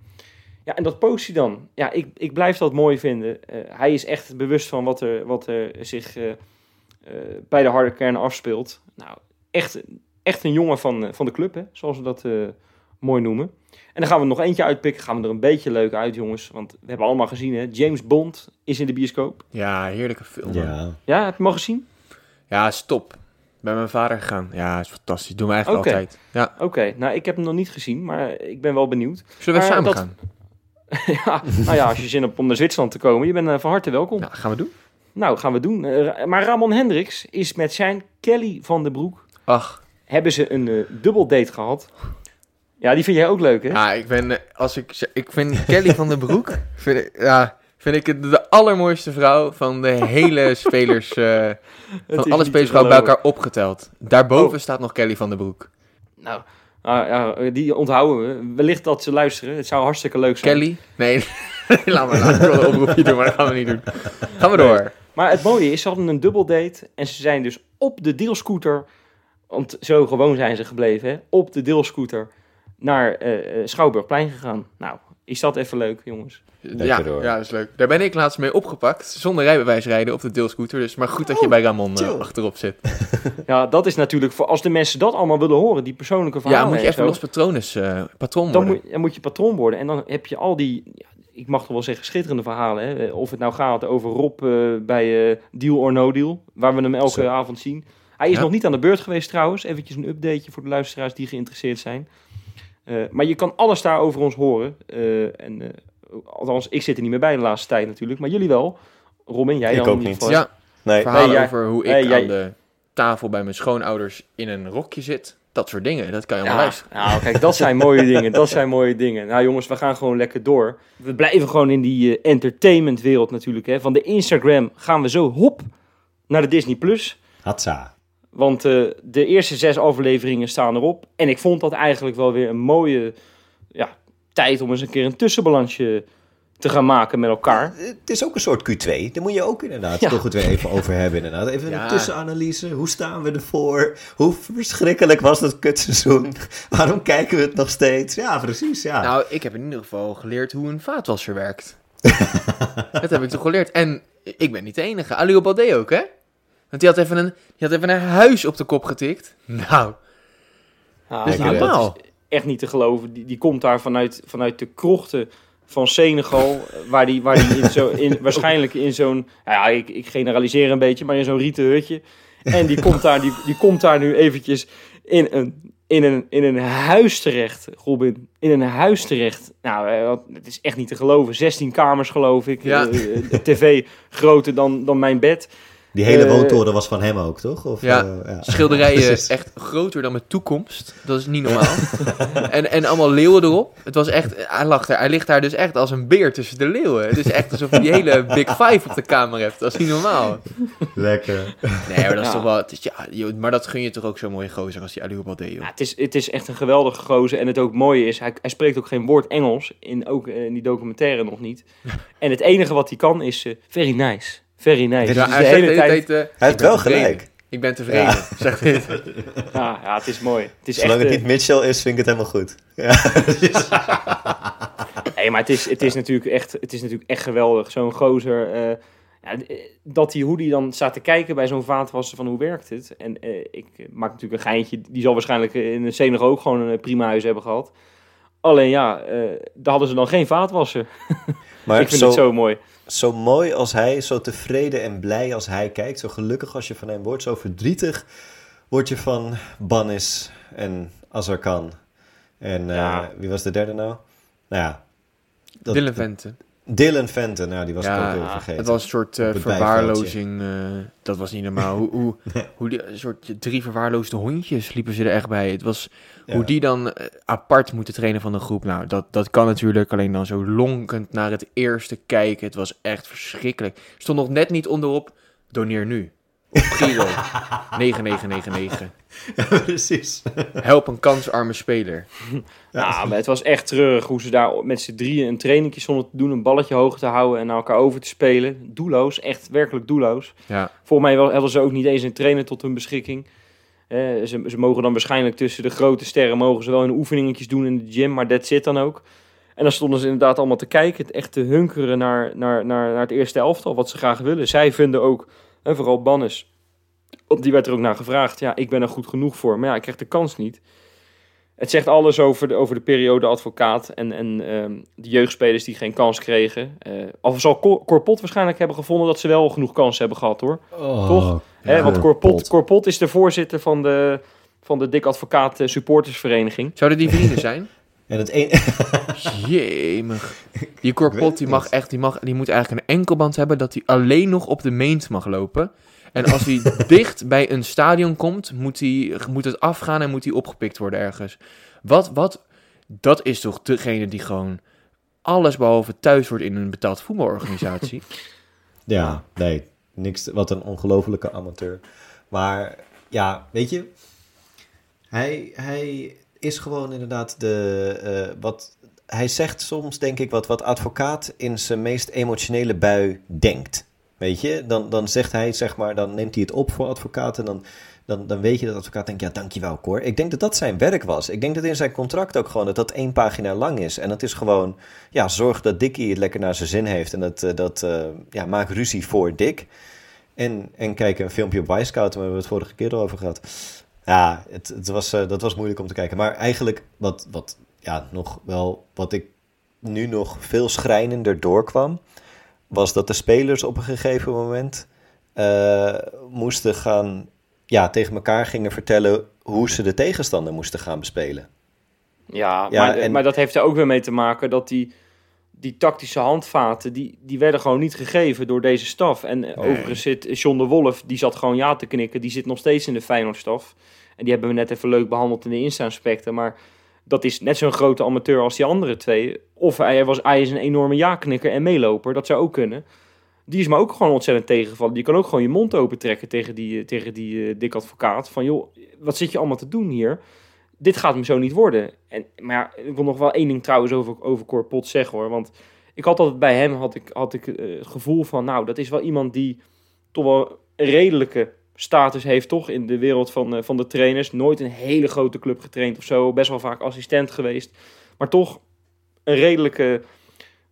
Ja, en dat post hij dan. Ja, ik, ik blijf dat mooi vinden. Eh, hij is echt bewust van wat er, wat er zich eh, eh, bij de harde kern afspeelt. Nou, echt, echt een jongen van, van de club, hè, zoals we dat eh, mooi noemen. En dan gaan we nog eentje uitpikken. Gaan we er een beetje leuk uit, jongens. Want we hebben allemaal gezien, hè. James Bond is in de bioscoop. Ja, heerlijke film. Ja. Ja, heb je hem al gezien? Ja, stop. Bij mijn vader gegaan. Ja, is fantastisch. Doen we eigenlijk altijd. Ja. Oké, nou, ik heb hem nog niet gezien, maar ik ben wel benieuwd. Zullen we Maar samen dat- gaan? ja, nou ja, als je zin hebt om naar Zwitserland te komen, je bent eh, van harte welkom. Ja, gaan we doen? Nou, gaan we doen. Eh, maar Ramon Hendricks is met zijn Kelly van den Broek, Ach, hebben ze een eh dubbel date gehad. Ja, die vind jij ook leuk, hè? ja, ik ben, eh, als ik, ik vind Kelly van den Broek, vind ik, ja, vind ik het de allermooiste vrouw van de hele spelers, eh, van alle niet spelers te bij elkaar opgeteld. Daarboven Oh. staat nog Kelly van den Broek. Nou, ah, ja, die onthouden we. Wellicht dat ze luisteren. Het zou hartstikke leuk zijn. Kelly? Nee, laat maar. Laat een oproepje doen, maar dat gaan we niet doen. Gaan we door. Maar het mooie is, ze hadden een dubbel date en ze zijn dus op de deelscooter, want zo gewoon zijn ze gebleven, hè, op de deelscooter naar eh, eh, Schouwburgplein gegaan. Nou, is dat even leuk, jongens? Ja, ja, dat is leuk. Daar ben ik laatst mee opgepakt, zonder rijbewijs rijden op de deelscooter. Dus maar goed dat je bij Ramon eh, achterop zit. Ja, dat is natuurlijk voor als de mensen dat allemaal willen horen, die persoonlijke Ja, verhalen. moet je en even zo, los patrones, eh patroon dan worden. moet, dan moet je patroon worden. En dan heb je al die, ja, ik mag toch wel zeggen, schitterende verhalen. Hè? Of het nou gaat over Rob eh, bij eh, Deal or No Deal, waar we hem elke Zo. avond zien. Hij is Ja. nog niet aan de beurt geweest trouwens. Eventjes een updateje voor de luisteraars die geïnteresseerd zijn. Eh, maar je kan alles daar over ons horen. Eh, en eh, althans, ik zit er niet meer bij de laatste tijd natuurlijk, maar jullie wel. Robin, jij Ik dan ook niet. geval. Ja, Nee, verhalen Nee, jij- over hoe ik nee, jij- aan de tafel bij mijn schoonouders in een rokje zit. Dat soort dingen, dat kan je allemaal Ja, luisteren. nou, kijk, dat zijn mooie dingen. Dat zijn mooie dingen. Nou, jongens, we gaan gewoon lekker door. We blijven gewoon in die eh, entertainmentwereld natuurlijk. Hè. Van de Instagram gaan we zo hop naar de Disney Plus. Hatsa. Want eh, de eerste zes afleveringen staan erop. En ik vond dat eigenlijk wel weer een mooie ja, tijd om eens een keer een tussenbalansje te gaan maken met elkaar. Het is ook een soort Q2. Daar moet je ook inderdaad Ja. toch het weer even over hebben. Inderdaad. Even Ja. een tussenanalyse. Hoe staan we ervoor? Hoe verschrikkelijk was dat kutseizoen? Waarom kijken we het nog steeds? Ja, precies. Ja. Nou, ik heb in ieder geval geleerd hoe een vaatwasser werkt. dat heb ik toch geleerd. En ik ben niet de enige. Ali Baldé ook, hè? Want die had, even een, die had even een huis op de kop getikt. Nou, Ja, Dat is nou, niet normaal. is echt niet te geloven. Die, die komt daar vanuit, vanuit de krochten van Senegal, waar die, waar die in zo, in, waarschijnlijk in zo'n, ja, ik, ik generaliseer een beetje, maar in zo'n rieten hutje. En die komt daar, die, die komt daar nu eventjes in een, in, een, in een huis terecht, Robin. In een huis terecht. Nou, eh, het is echt niet te geloven. 16 kamers, geloof ik. Ja. Eh, eh, tv groter dan, dan mijn bed. Die hele eh, woontoren was van hem ook, toch? Of, Ja. eh, ja. schilderijen echt groter dan mijn toekomst. Dat is niet normaal. en, en allemaal leeuwen erop. Het was echt, hij, lag daar, hij ligt daar dus echt als een beer tussen de leeuwen. Het is echt alsof je die hele Big Five op de kamer hebt. Dat is niet normaal. Lekker. Nee, maar dat is Ja. toch wel... Is, ja, joh, maar dat gun je toch ook zo'n mooie gozer als die Ali Baldé, joh. Ja, het, is, het is echt een geweldige gozer. En het ook mooie is, hij, hij spreekt ook geen woord Engels. In, ook in die documentaire nog niet. En het enige wat hij kan is eh, very nice. Very nice. Ja, Dus hij de zegt hele tijd... eh, Hij ik heeft wel tevreden. gelijk. Ik ben tevreden, Ja. zegt hij. Ja, ja, het is mooi. Het is Zolang echt, het eh, niet Mitchell is, vind ik het helemaal goed. Ja, Nee, maar het is, het is, natuurlijk, echt, het is natuurlijk echt geweldig. Zo'n gozer. eh, ja, eh, dat die, hoe die dan staat te kijken bij zo'n vaatwasser van hoe werkt het. En eh, ik maak natuurlijk een geintje. Die zal waarschijnlijk in de Senegal ook gewoon een prima huis hebben gehad. Alleen ja, eh, daar hadden ze dan geen vaatwasser. maar ik vind zo, het zo mooi. Zo mooi als hij, zo tevreden en blij als hij kijkt, zo gelukkig als je van hem wordt, zo verdrietig word je van Bannis en Azarkan. En eh, wie was de derde nou? Nou ja. dat- Dylan Vente. Dylan Fenton, nou die was ik Ja, ook vergeten. Het was een soort eh, verwaarlozing. eh, dat was niet normaal. hoe, hoe, hoe die, een soort drie verwaarloosde hondjes liepen ze er echt bij. Het was Ja. hoe die dan eh, apart moeten trainen van de groep. Nou, dat, dat kan natuurlijk alleen dan zo lonkend naar het eerste kijken. Het was echt verschrikkelijk. Stond nog net niet onderop. Doneer nu. Op Giro 9999. Precies. Help een kansarme speler. Ja, maar het was echt treurig hoe ze daar met z'n drieën een trainingje stonden te doen. Een balletje hoog te houden en naar elkaar over te spelen. Doelloos, echt werkelijk doelloos. Ja, Volgens mij wel- hadden ze ook niet eens een trainer tot hun beschikking. Eh, ze, ze mogen dan waarschijnlijk tussen de grote sterren mogen ze wel hun oefeningetjes doen in de gym, maar dat zit dan ook. En dan stonden ze inderdaad allemaal te kijken, het echt te hunkeren naar, naar, naar, naar het eerste elftal, wat ze graag willen. Zij vinden ook, en vooral Bannes, want die werd er ook naar gevraagd, ja, ik ben er goed genoeg voor, maar ja, ik krijg de kans niet. Het zegt alles over de, over de periode advocaat en, en ehm, de jeugdspelers die geen kans kregen. Eh of zal Cor- Corpot waarschijnlijk hebben gevonden dat ze wel genoeg kans hebben gehad hoor. Toch? Hè, want Corpot, Corpot is de voorzitter van de, van de Dik Advocaat eh, Supportersvereniging. zouden die vrienden zijn? En het een... Jemig. Die korpot die mag echt, die, mag, die moet eigenlijk een enkelband hebben dat hij alleen nog op de meent mag lopen. En als hij dicht bij een stadion komt, moet, hij, moet het afgaan en moet hij opgepikt worden ergens. Wat, wat, dat is toch degene die gewoon alles behalve thuis wordt in een betaald voetbalorganisatie. Ja, nee, niks. Wat een ongelofelijke amateur. Maar ja, weet je, hij, hij is gewoon inderdaad de. eh, wat, hij zegt soms, denk ik, wat, wat advocaat in zijn meest emotionele bui denkt. Weet je, dan, dan zegt hij, zeg maar, dan neemt hij het op voor advocaat en dan, dan, dan weet je dat advocaat denkt, ja, dankjewel Cor. Ik denk dat dat zijn werk was. Ik denk dat in zijn contract ook gewoon dat dat één pagina lang is. En dat is gewoon, ja, zorg dat Dickie het lekker naar zijn zin heeft en dat, eh, dat eh, ja, maak ruzie voor Dick. En, en kijk een filmpje op Wisecout, waar we het vorige keer al over gehad. Ja, het, het was, eh, dat was moeilijk om te kijken. Maar eigenlijk, wat, wat, ja, nog wel, wat ik nu nog veel schrijnender doorkwam, was dat de spelers op een gegeven moment eh, moesten gaan, ja, tegen elkaar gingen vertellen hoe ze de tegenstander moesten gaan bespelen. Ja, Ja, maar, en- maar dat heeft er ook weer mee te maken dat die, die tactische handvaten, die, die werden gewoon niet gegeven door deze staf. En eh, overigens zit John de Wolf, die zat gewoon ja te knikken. Die zit nog steeds in de Feyenoordstaf. En die hebben we net even leuk behandeld in de Insta-aspecten. Maar dat is net zo'n grote amateur als die andere twee. Of hij, was, hij is een enorme ja-knikker en meeloper. Dat zou ook kunnen. Die is me ook gewoon ontzettend tegengevallen. Die kan ook gewoon je mond open trekken tegen die, eh, tegen die uh, dik advocaat. Van joh, wat zit je allemaal te doen hier? Dit gaat hem zo niet worden. En, maar ja, ik wil nog wel één ding trouwens over, over Corpot zeggen hoor. Want ik had altijd bij hem had ik, had ik, uh, het gevoel van... Nou, dat is wel iemand die toch wel een redelijke status heeft toch in de wereld van, uh, van de trainers. Nooit een hele grote club getraind of zo. Best wel vaak assistent geweest. Maar toch een redelijke,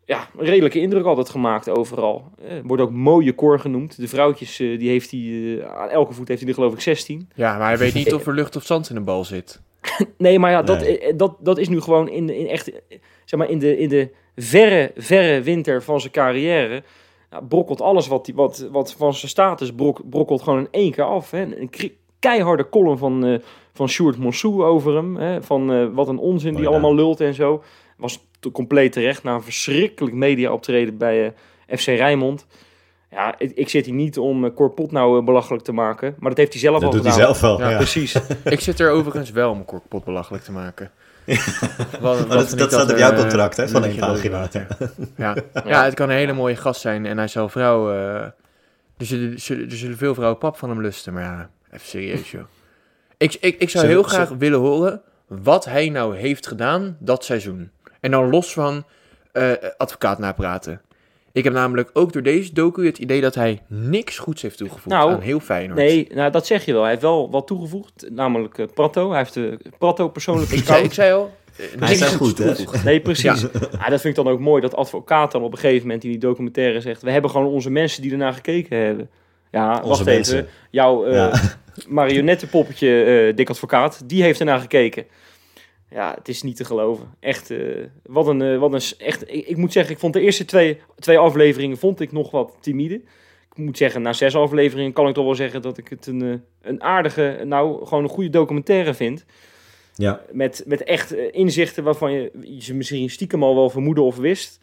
ja, een redelijke indruk altijd gemaakt overal. Uh, wordt ook mooie koor genoemd. De vrouwtjes, die heeft hij, aan elke voet heeft hij er geloof ik 16. Ja, maar hij weet niet of er lucht of zand in de bal zit. nee, maar ja, dat, nee. dat, dat is nu gewoon in, in echt, zeg maar, in de, in de verre, verre winter van zijn carrière ja, brokkelt alles wat, die, wat, wat van zijn status brok, brokkelt gewoon in één keer af. Hè. Een keiharde column van, uh, van Sjoerd Monsou over hem. Hè. Van uh, wat een onzin die oh, ja. allemaal lult en zo. Was compleet terecht na een verschrikkelijk media optreden bij uh, FC Rijnmond. Ja, ik, ik, zit hier niet om uh, Corpot nou belachelijk te maken. Maar dat heeft hij zelf dat al doet gedaan. hij zelf wel, ja, ja. precies. ik zit er overigens wel om Corpot belachelijk te maken. Wat, wat dat, dat staat op jouw contract, hè, van één pagina. Ja. ja, het kan een hele mooie gast zijn en hij zal vrouwen... Uh, er, zullen, er zullen veel vrouwen pap van hem lusten, maar ja, even serieus, joh. Ik, ik, ik zou heel graag willen horen wat hij nou heeft gedaan dat seizoen. En dan los van uh, advocaat napraten. Ik heb namelijk ook door deze docu het idee dat hij niks goeds heeft toegevoegd nou, aan heel Feyenoord. Nee, nou, dat zeg je wel. Hij heeft wel wat toegevoegd, namelijk uh, Prato. Hij heeft de Prato persoonlijk ik, zei, ik zei al, uh, hij is goed, hè? Nee, precies. Ja. ja. dat vind ik dan ook mooi, dat advocaat dan op een gegeven moment in die documentaire zegt... we hebben gewoon onze mensen die ernaar gekeken hebben. Ja, onze wacht mensen. even. Jouw uh, ja. marionettenpoppetje, dik advocaat, die heeft ernaar gekeken. Ja, het is niet te geloven. Echt, uh, wat een, uh, wat een echt. Ik, ik, moet zeggen, ik vond de eerste twee, twee afleveringen vond ik nog wat timide. Ik moet zeggen, na zes afleveringen kan ik toch wel zeggen dat ik het een, uh, een aardige, nou gewoon een goede documentaire vind. Ja. Met, met echt inzichten waarvan je ze misschien stiekem al wel vermoeden of wist.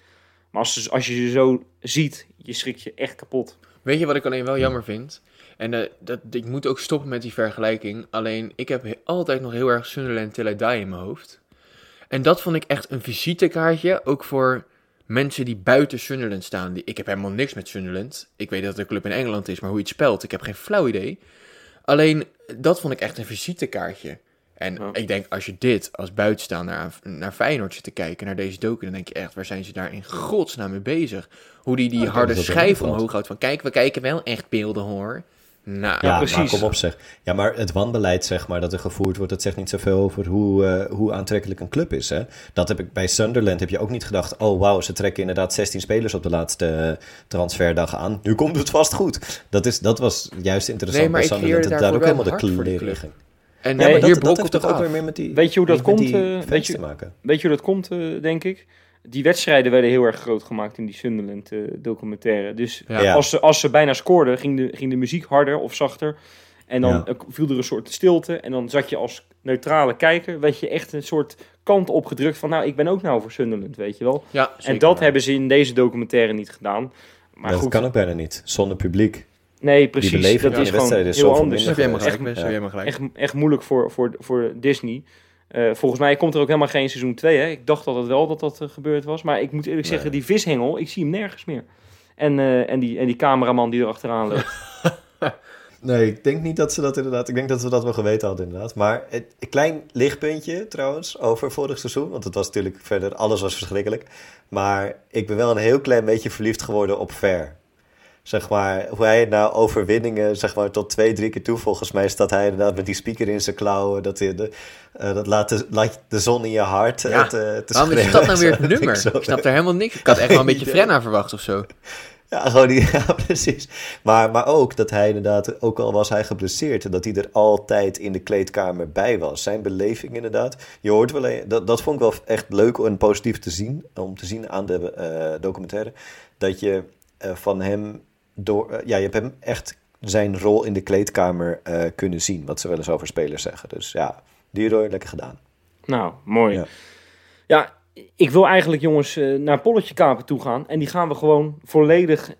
Maar als, als je ze zo ziet, je schrikt je echt kapot. Weet je wat ik alleen wel jammer vind? En uh, dat, ik moet ook stoppen met die vergelijking. Alleen, ik heb altijd nog heel erg Sunderland Till I Die in mijn hoofd. En dat vond ik echt een visitekaartje, ook voor mensen die buiten Sunderland staan. Die, ik heb helemaal niks met Sunderland. Ik weet dat het een club in Engeland is, maar hoe je het spelt, ik heb geen flauw idee. Alleen, dat vond ik echt een visitekaartje. En oh. ik denk, als je dit als buitenstaander naar, naar Feyenoord zit te kijken, naar deze docu, dan denk je echt, waar zijn ze daar in godsnaam mee bezig? Hoe die die oh, harde schijf omhoog houdt van, kijk, we kijken wel echt beelden hoor. Nou, ja, precies. Maar kom op zeg. Ja, maar het wanbeleid zeg maar, dat er gevoerd wordt, dat zegt niet zoveel over hoe, uh, hoe aantrekkelijk een club is. Hè? Dat heb ik bij Sunderland heb je ook niet gedacht, oh wauw, ze trekken inderdaad 16 spelers op de laatste transferdag aan. Nu komt het vast goed. Dat, is, dat was juist interessant nee, maar bij Sunderland. Dat daar ook helemaal de kleur ging. En ja, maar hier dat, dat heeft toch ook weer meer met die Weet je hoe dat komt? Uh, weet, je, weet je hoe dat komt, uh, denk ik? Die wedstrijden werden heel erg groot gemaakt in die Sunderland uh, documentaire. Dus Ja. Als, ze, als ze bijna scoorden, ging de, ging de muziek harder of zachter. En dan Ja. uh, viel er een soort stilte. En dan zat je als neutrale kijker, weet je, echt een soort kant opgedrukt van... nou, ik ben ook nou voor Sunderland, weet je wel. Ja, en dat hebben ze in deze documentaire niet gedaan. Maar dat goed, kan ook bijna niet, zonder publiek. nee, precies. beleving dat is de gewoon wedstrijden is heel anders. Dus heb jij gelijk. Jij helemaal gelijk. echt, echt moeilijk voor, voor, voor Disney. Eh, volgens mij komt er ook helemaal geen seizoen 2. Hè? Ik dacht dat het wel dat dat eh, gebeurd was. Maar ik moet eerlijk Nee. zeggen, die vishengel, ik zie hem nergens meer. En, eh, en, die, en die cameraman die er achteraan loopt. Nee, ik denk niet dat ze dat inderdaad... Ik denk dat we dat wel geweten hadden inderdaad. Maar een klein lichtpuntje trouwens over vorig seizoen. Want het was natuurlijk verder... Alles was verschrikkelijk. Maar ik ben wel een heel klein beetje verliefd geworden op Ver. Zeg maar, hoe hij na overwinningen, zeg maar, tot twee, drie keer toe, volgens mij staat hij inderdaad met die speaker in zijn klauwen. Dat, de, eh, dat laat, de, laat de zon in je hart Ja, eh, te, te Waarom is schreeuwen. dat nou weer het ik nummer? Ik snap er helemaal niks. Ik had echt wel een beetje. Frenna verwacht of zo. Ja, gewoon die, ja, precies. Maar, maar ook dat hij inderdaad, ook al was hij geblesseerd, dat hij er altijd in de kleedkamer bij was. Zijn beleving inderdaad. Je hoort wel, dat, dat vond ik wel echt leuk en positief te zien, om te zien aan de eh, documentaire. Dat je van hem door, eh, ja, je hebt hem echt zijn rol in de kleedkamer eh, kunnen zien, wat ze wel eens over spelers zeggen. Dus ja, die rol lekker gedaan. nou, mooi. Ja. Ja. ik wil eigenlijk jongens eh, naar Polletje Kapen toe gaan. En die gaan we gewoon volledig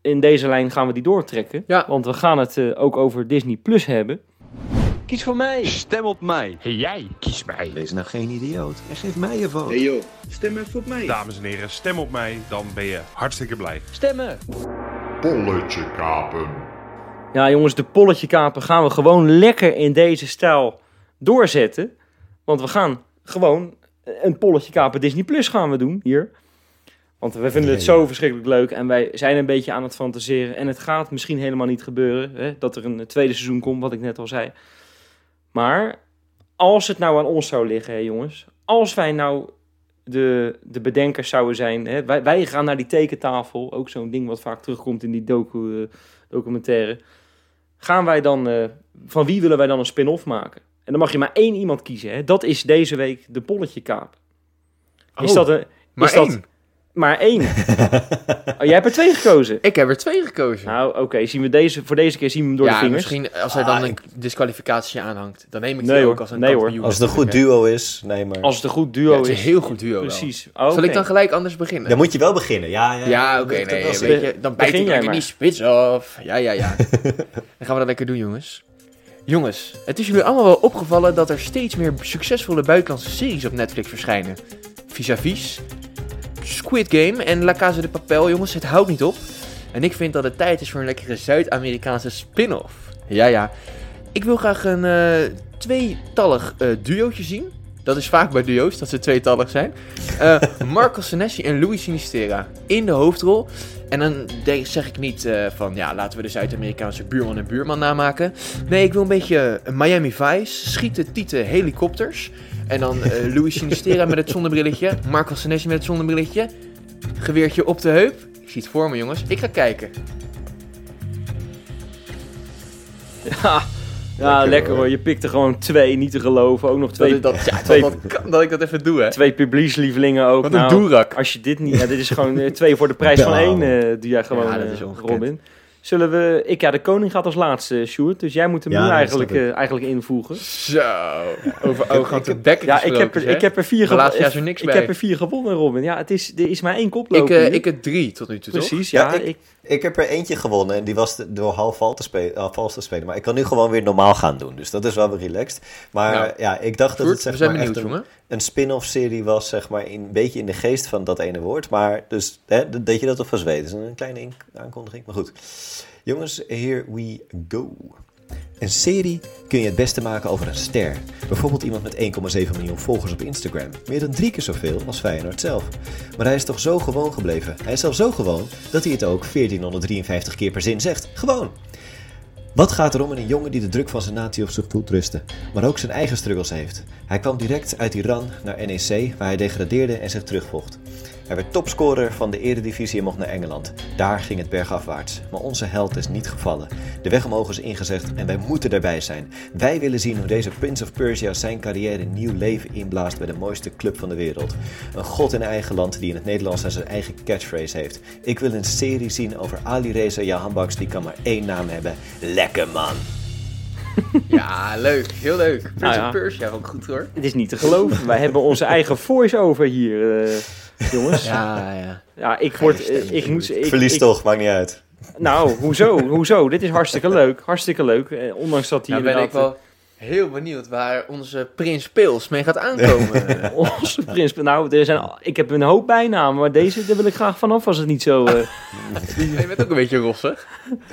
in deze lijn gaan we die doortrekken. Ja. Want we gaan het eh, ook over Disney Plus hebben. Kies voor mij. Stem op mij. Hey jij, kies mij. Wees nou geen idioot en geef mij je vote. joh, stem even op mij. Dames en heren, stem op mij, dan ben je hartstikke blij. Stemmen. Polletje kapen. Ja jongens, de Polletje Kapen gaan we gewoon lekker in deze stijl doorzetten. Want we gaan gewoon een Polletje Kapen Disney Plus gaan we doen hier. Want we vinden het zo verschrikkelijk leuk en wij zijn een beetje aan het fantaseren. En het gaat misschien helemaal niet gebeuren hè, dat er een tweede seizoen komt, wat ik net al zei. Maar als het nou aan ons zou liggen, hè, jongens. Als wij nou de, de bedenkers zouden zijn. Hè, wij, wij gaan naar die tekentafel. Ook zo'n ding wat vaak terugkomt in die docu, eh, documentaire. Gaan wij dan... eh, van wie willen wij dan een spin-off maken? En dan mag je maar één iemand kiezen. Hè? Dat is deze week de Polletje Kaap. Is Oh, dat een... maar is dat, één. Maar één. oh, jij hebt er twee gekozen. Ik heb er twee gekozen. Nou, oké. zien we deze, voor deze keer zien we hem door ja, de vingers. misschien als er dan Ah, een disqualificatie aanhangt, dan neem ik die Nee, ook hoor. als een Nee, hoor. Als het een goed duo is, nee maar... Als het een goed duo Ja, het is is. een heel goed duo wel. Precies. Oh, Zal ik oké. dan gelijk anders beginnen? Dan moet je wel beginnen, ja. Ja, Ja, oké, dat nee, weet je, dan bijt Begin ik jij lekker maar. die spits af. Ja, ja, ja. dan gaan we dat lekker doen, jongens. Jongens, het is jullie allemaal wel opgevallen dat er steeds meer succesvolle buitenlandse series op Netflix verschijnen. Vis-a-vis, Squid Game en La Casa de Papel, jongens, het houdt niet op. En ik vind dat het tijd is voor een lekkere Zuid-Amerikaanse spin-off. Ja, ja. Ik wil graag een eh, tweetallig eh duootje zien. Dat is vaak bij duo's, dat ze tweetallig zijn. Eh Marco Senesi en Louis Sinistera in de hoofdrol. En dan zeg ik niet van, ja, laten we de Zuid-Amerikaanse buurman en buurman namaken. Nee, ik wil een beetje Miami Vice, schieten, tieten, helikopters. En dan eh, Louis Sinistera met het zonnebrilletje, Marco Senesi met het zonnebrilletje. Geweertje op de heup. Ik zie het voor me, jongens. Ik ga kijken. Ja, ja lekker, hoor. Je pikt er gewoon twee, niet te geloven. Ook nog twee, dat, dat, ja, twee, dat, dat, dat ik dat even doe, hè. twee publiekslievelingen ook. Wat een Nou, doerak. Als je dit niet... Ja, dit is gewoon eh, twee voor de prijs van één, doe jij gewoon, Ja, dat is. Robin. Zullen we... Ik, ja, de koning gaat als laatste, Sjoerd. Dus jij moet hem Ja, nu eigenlijk, ik. eh, eigenlijk invoegen. Zo, over arrogante bekken Ja, ik heb, er, ik heb er vier gewonnen. Ik bij. heb er vier gewonnen, Robin. Ja, het is, er is maar één Ik, koploper. eh, hier. ik heb drie tot nu toe, toch? Precies, ja. Ja, ik, Ik heb er eentje gewonnen en die was door half vals te, spelen, half vals te spelen. Maar ik kan nu gewoon weer normaal gaan doen. Dus dat is wel weer relaxed. Maar Nou, ja, ik dacht dat het zeg maar benieuwd, echt een, spin-off serie was, zeg maar, in, een beetje in de geest van dat ene woord. Maar dus, hè, dat- dat je dat alvast weet. Dat is een kleine in- aankondiging, maar goed. Jongens, here we go. Een serie kun je het beste maken over een ster. Bijvoorbeeld iemand met 1,7 miljoen volgers op Instagram. Meer dan drie keer zoveel als Feyenoord zelf. Maar hij is toch zo gewoon gebleven. Hij is zelfs zo gewoon dat hij het ook 1453 keer per zin zegt. Gewoon. Wat gaat er om in een jongen die de druk van zijn natie op zich voelt rusten, maar ook zijn eigen struggles heeft? Hij kwam direct uit Iran naar NEC, waar hij degradeerde en zich terugvocht. Hij werd topscorer van de Eredivisie en mocht naar Engeland. Daar ging het bergafwaarts. Maar onze held is niet gevallen. De weg omhoog is ingezegd en wij moeten erbij zijn. Wij willen zien hoe deze Prince of Persia zijn carrière nieuw leven inblaast bij de mooiste club van de wereld. Een god in eigen land die in het Nederlands zijn eigen catchphrase heeft. Ik wil een serie zien over Ali Reza Jahanbaks, die kan maar één naam hebben. Lekker man. Ja, leuk. Heel leuk. Prince Nou ja. of Persia, ook goed hoor. het is niet te geloven. Wij hebben onze eigen voice-over hier, eh, jongens. Ja, Ja, ja. ik word... eh, ik moet... Ik, Verlies ik- toch, maakt niet uit. Nou, hoezo? Hoezo? Dit is hartstikke leuk. Hartstikke leuk. Eh, ondanks dat hij Nou ben ik wel heel benieuwd waar onze Prins Pils mee gaat aankomen. eh, Onze prins... Nou, er zijn, ik heb een hoop bijnamen, maar deze daar wil ik graag vanaf als het niet zo... eh, Je bent ook een beetje rossig.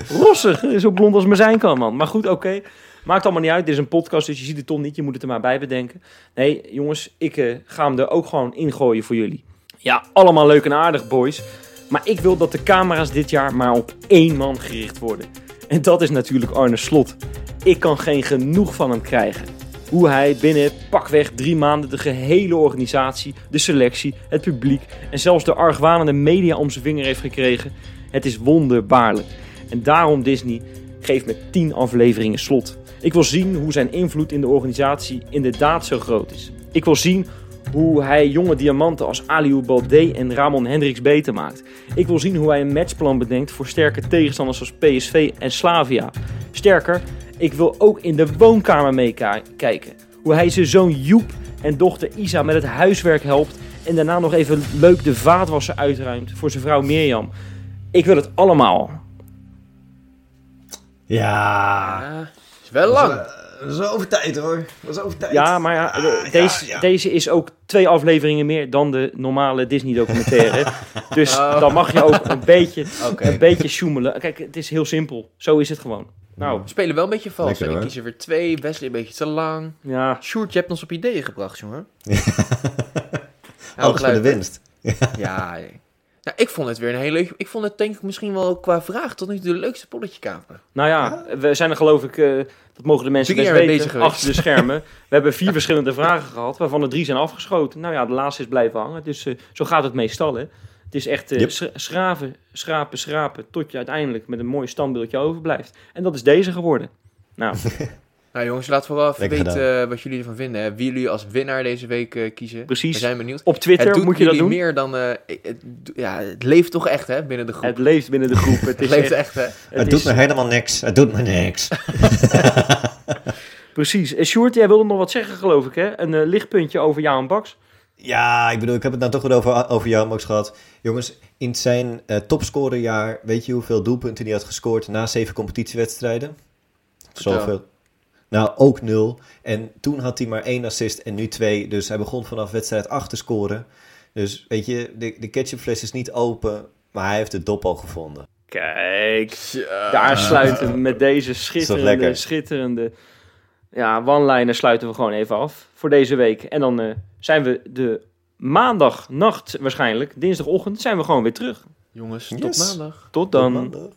rossig, zo blond als maar zijn kan, man. Maar goed, oké. Maakt allemaal niet uit. Dit is een podcast, dus je ziet het toch niet. Je moet het er maar bij bedenken. Nee, jongens, ik eh, ga hem er ook gewoon ingooien voor jullie. Ja, allemaal leuk en aardig, boys. Maar ik wil dat de camera's dit jaar maar op één man gericht worden. En dat is natuurlijk Arne Slot. Ik kan geen genoeg van hem krijgen. Hoe hij binnen pakweg drie maanden de gehele organisatie, de selectie, het publiek en zelfs de argwanende media om zijn vinger heeft gekregen. Het is wonderbaarlijk. En daarom Disney geeft met 10 afleveringen slot. Ik wil zien hoe zijn invloed in de organisatie inderdaad zo groot is. Ik wil zien hoe hij jonge diamanten als Aliou Balde en Ramon Hendricks beter maakt. Ik wil zien hoe hij een matchplan bedenkt voor sterke tegenstanders als PSV en Slavia. Sterker, ik wil ook in de woonkamer meekijken. Hoe hij zijn zoon Joep en dochter Isa met het huiswerk helpt en daarna nog even leuk de vaatwasser uitruimt voor zijn vrouw Mirjam. Ik wil het allemaal. Ja. Ja, is wel lang. Dat is over tijd hoor. Dat is over tijd. Ja, maar ja, ja, deze, ja. deze is ook twee afleveringen meer dan de normale Disney-documentaire. dus Oh. dan mag je ook een beetje, Oké. een beetje sjoemelen. Kijk, het is heel simpel. Zo is het gewoon. Nou, We spelen wel een beetje vals. Lekker, hè. Ik kies er weer twee. Wesley een beetje te lang. ja. Sjoerd, je hebt ons op ideeën gebracht, jongen. Alles voor de winst. Ja, nee. Ik vond het weer een hele leuke... Ik vond het denk ik misschien wel qua vraag tot nu toe de leukste polletje kapen. Nou ja, we zijn er geloof ik, eh, dat mogen de mensen best weten, achter de schermen. We hebben vier verschillende vragen gehad, waarvan er drie zijn afgeschoten. Nou ja, de laatste is blijven hangen, dus eh, zo gaat het meestal. Hè. Het is echt eh, Yep. sch- schraven, schrapen, schrapen, tot je uiteindelijk met een mooi standbeeldje overblijft. En dat is deze geworden. Nou, Nou jongens, laten we wel even Lekker weten eh, wat jullie ervan vinden. Hè. Wie jullie als winnaar deze week eh, kiezen. Precies. We zijn benieuwd. op Twitter het doet moet je dat jullie doen. meer dan... eh, het, ja, het leeft toch echt, hè, binnen de groep. Het leeft binnen de groep. Het, is leeft echt, hè. het Het doet is- me helemaal niks. Het doet me niks. Precies. En Sjoerd, jij wilde nog wat zeggen geloof ik, hè? Een lichtpuntje over Jaan Baks. Ja, ik bedoel, ik heb het nou toch weer over, over jou, Max, gehad. Jongens, in zijn eh topscorerjaar, weet je hoeveel doelpunten hij had gescoord na zeven competitiewedstrijden? Zoveel. Nou, ook nul. En toen had hij maar één assist en nu twee. Dus hij begon vanaf wedstrijd 8 te scoren. Dus weet je, de, de ketchupfles is niet open, maar hij heeft de dop al gevonden. Kijk, daar sluiten we met deze schitterende, lekker? schitterende ja, one-liner sluiten we gewoon even af voor deze week. En dan eh, zijn we de maandagnacht waarschijnlijk, dinsdagochtend, zijn we gewoon weer terug. Jongens, tot Yes. maandag. Tot dan. Tot maandag.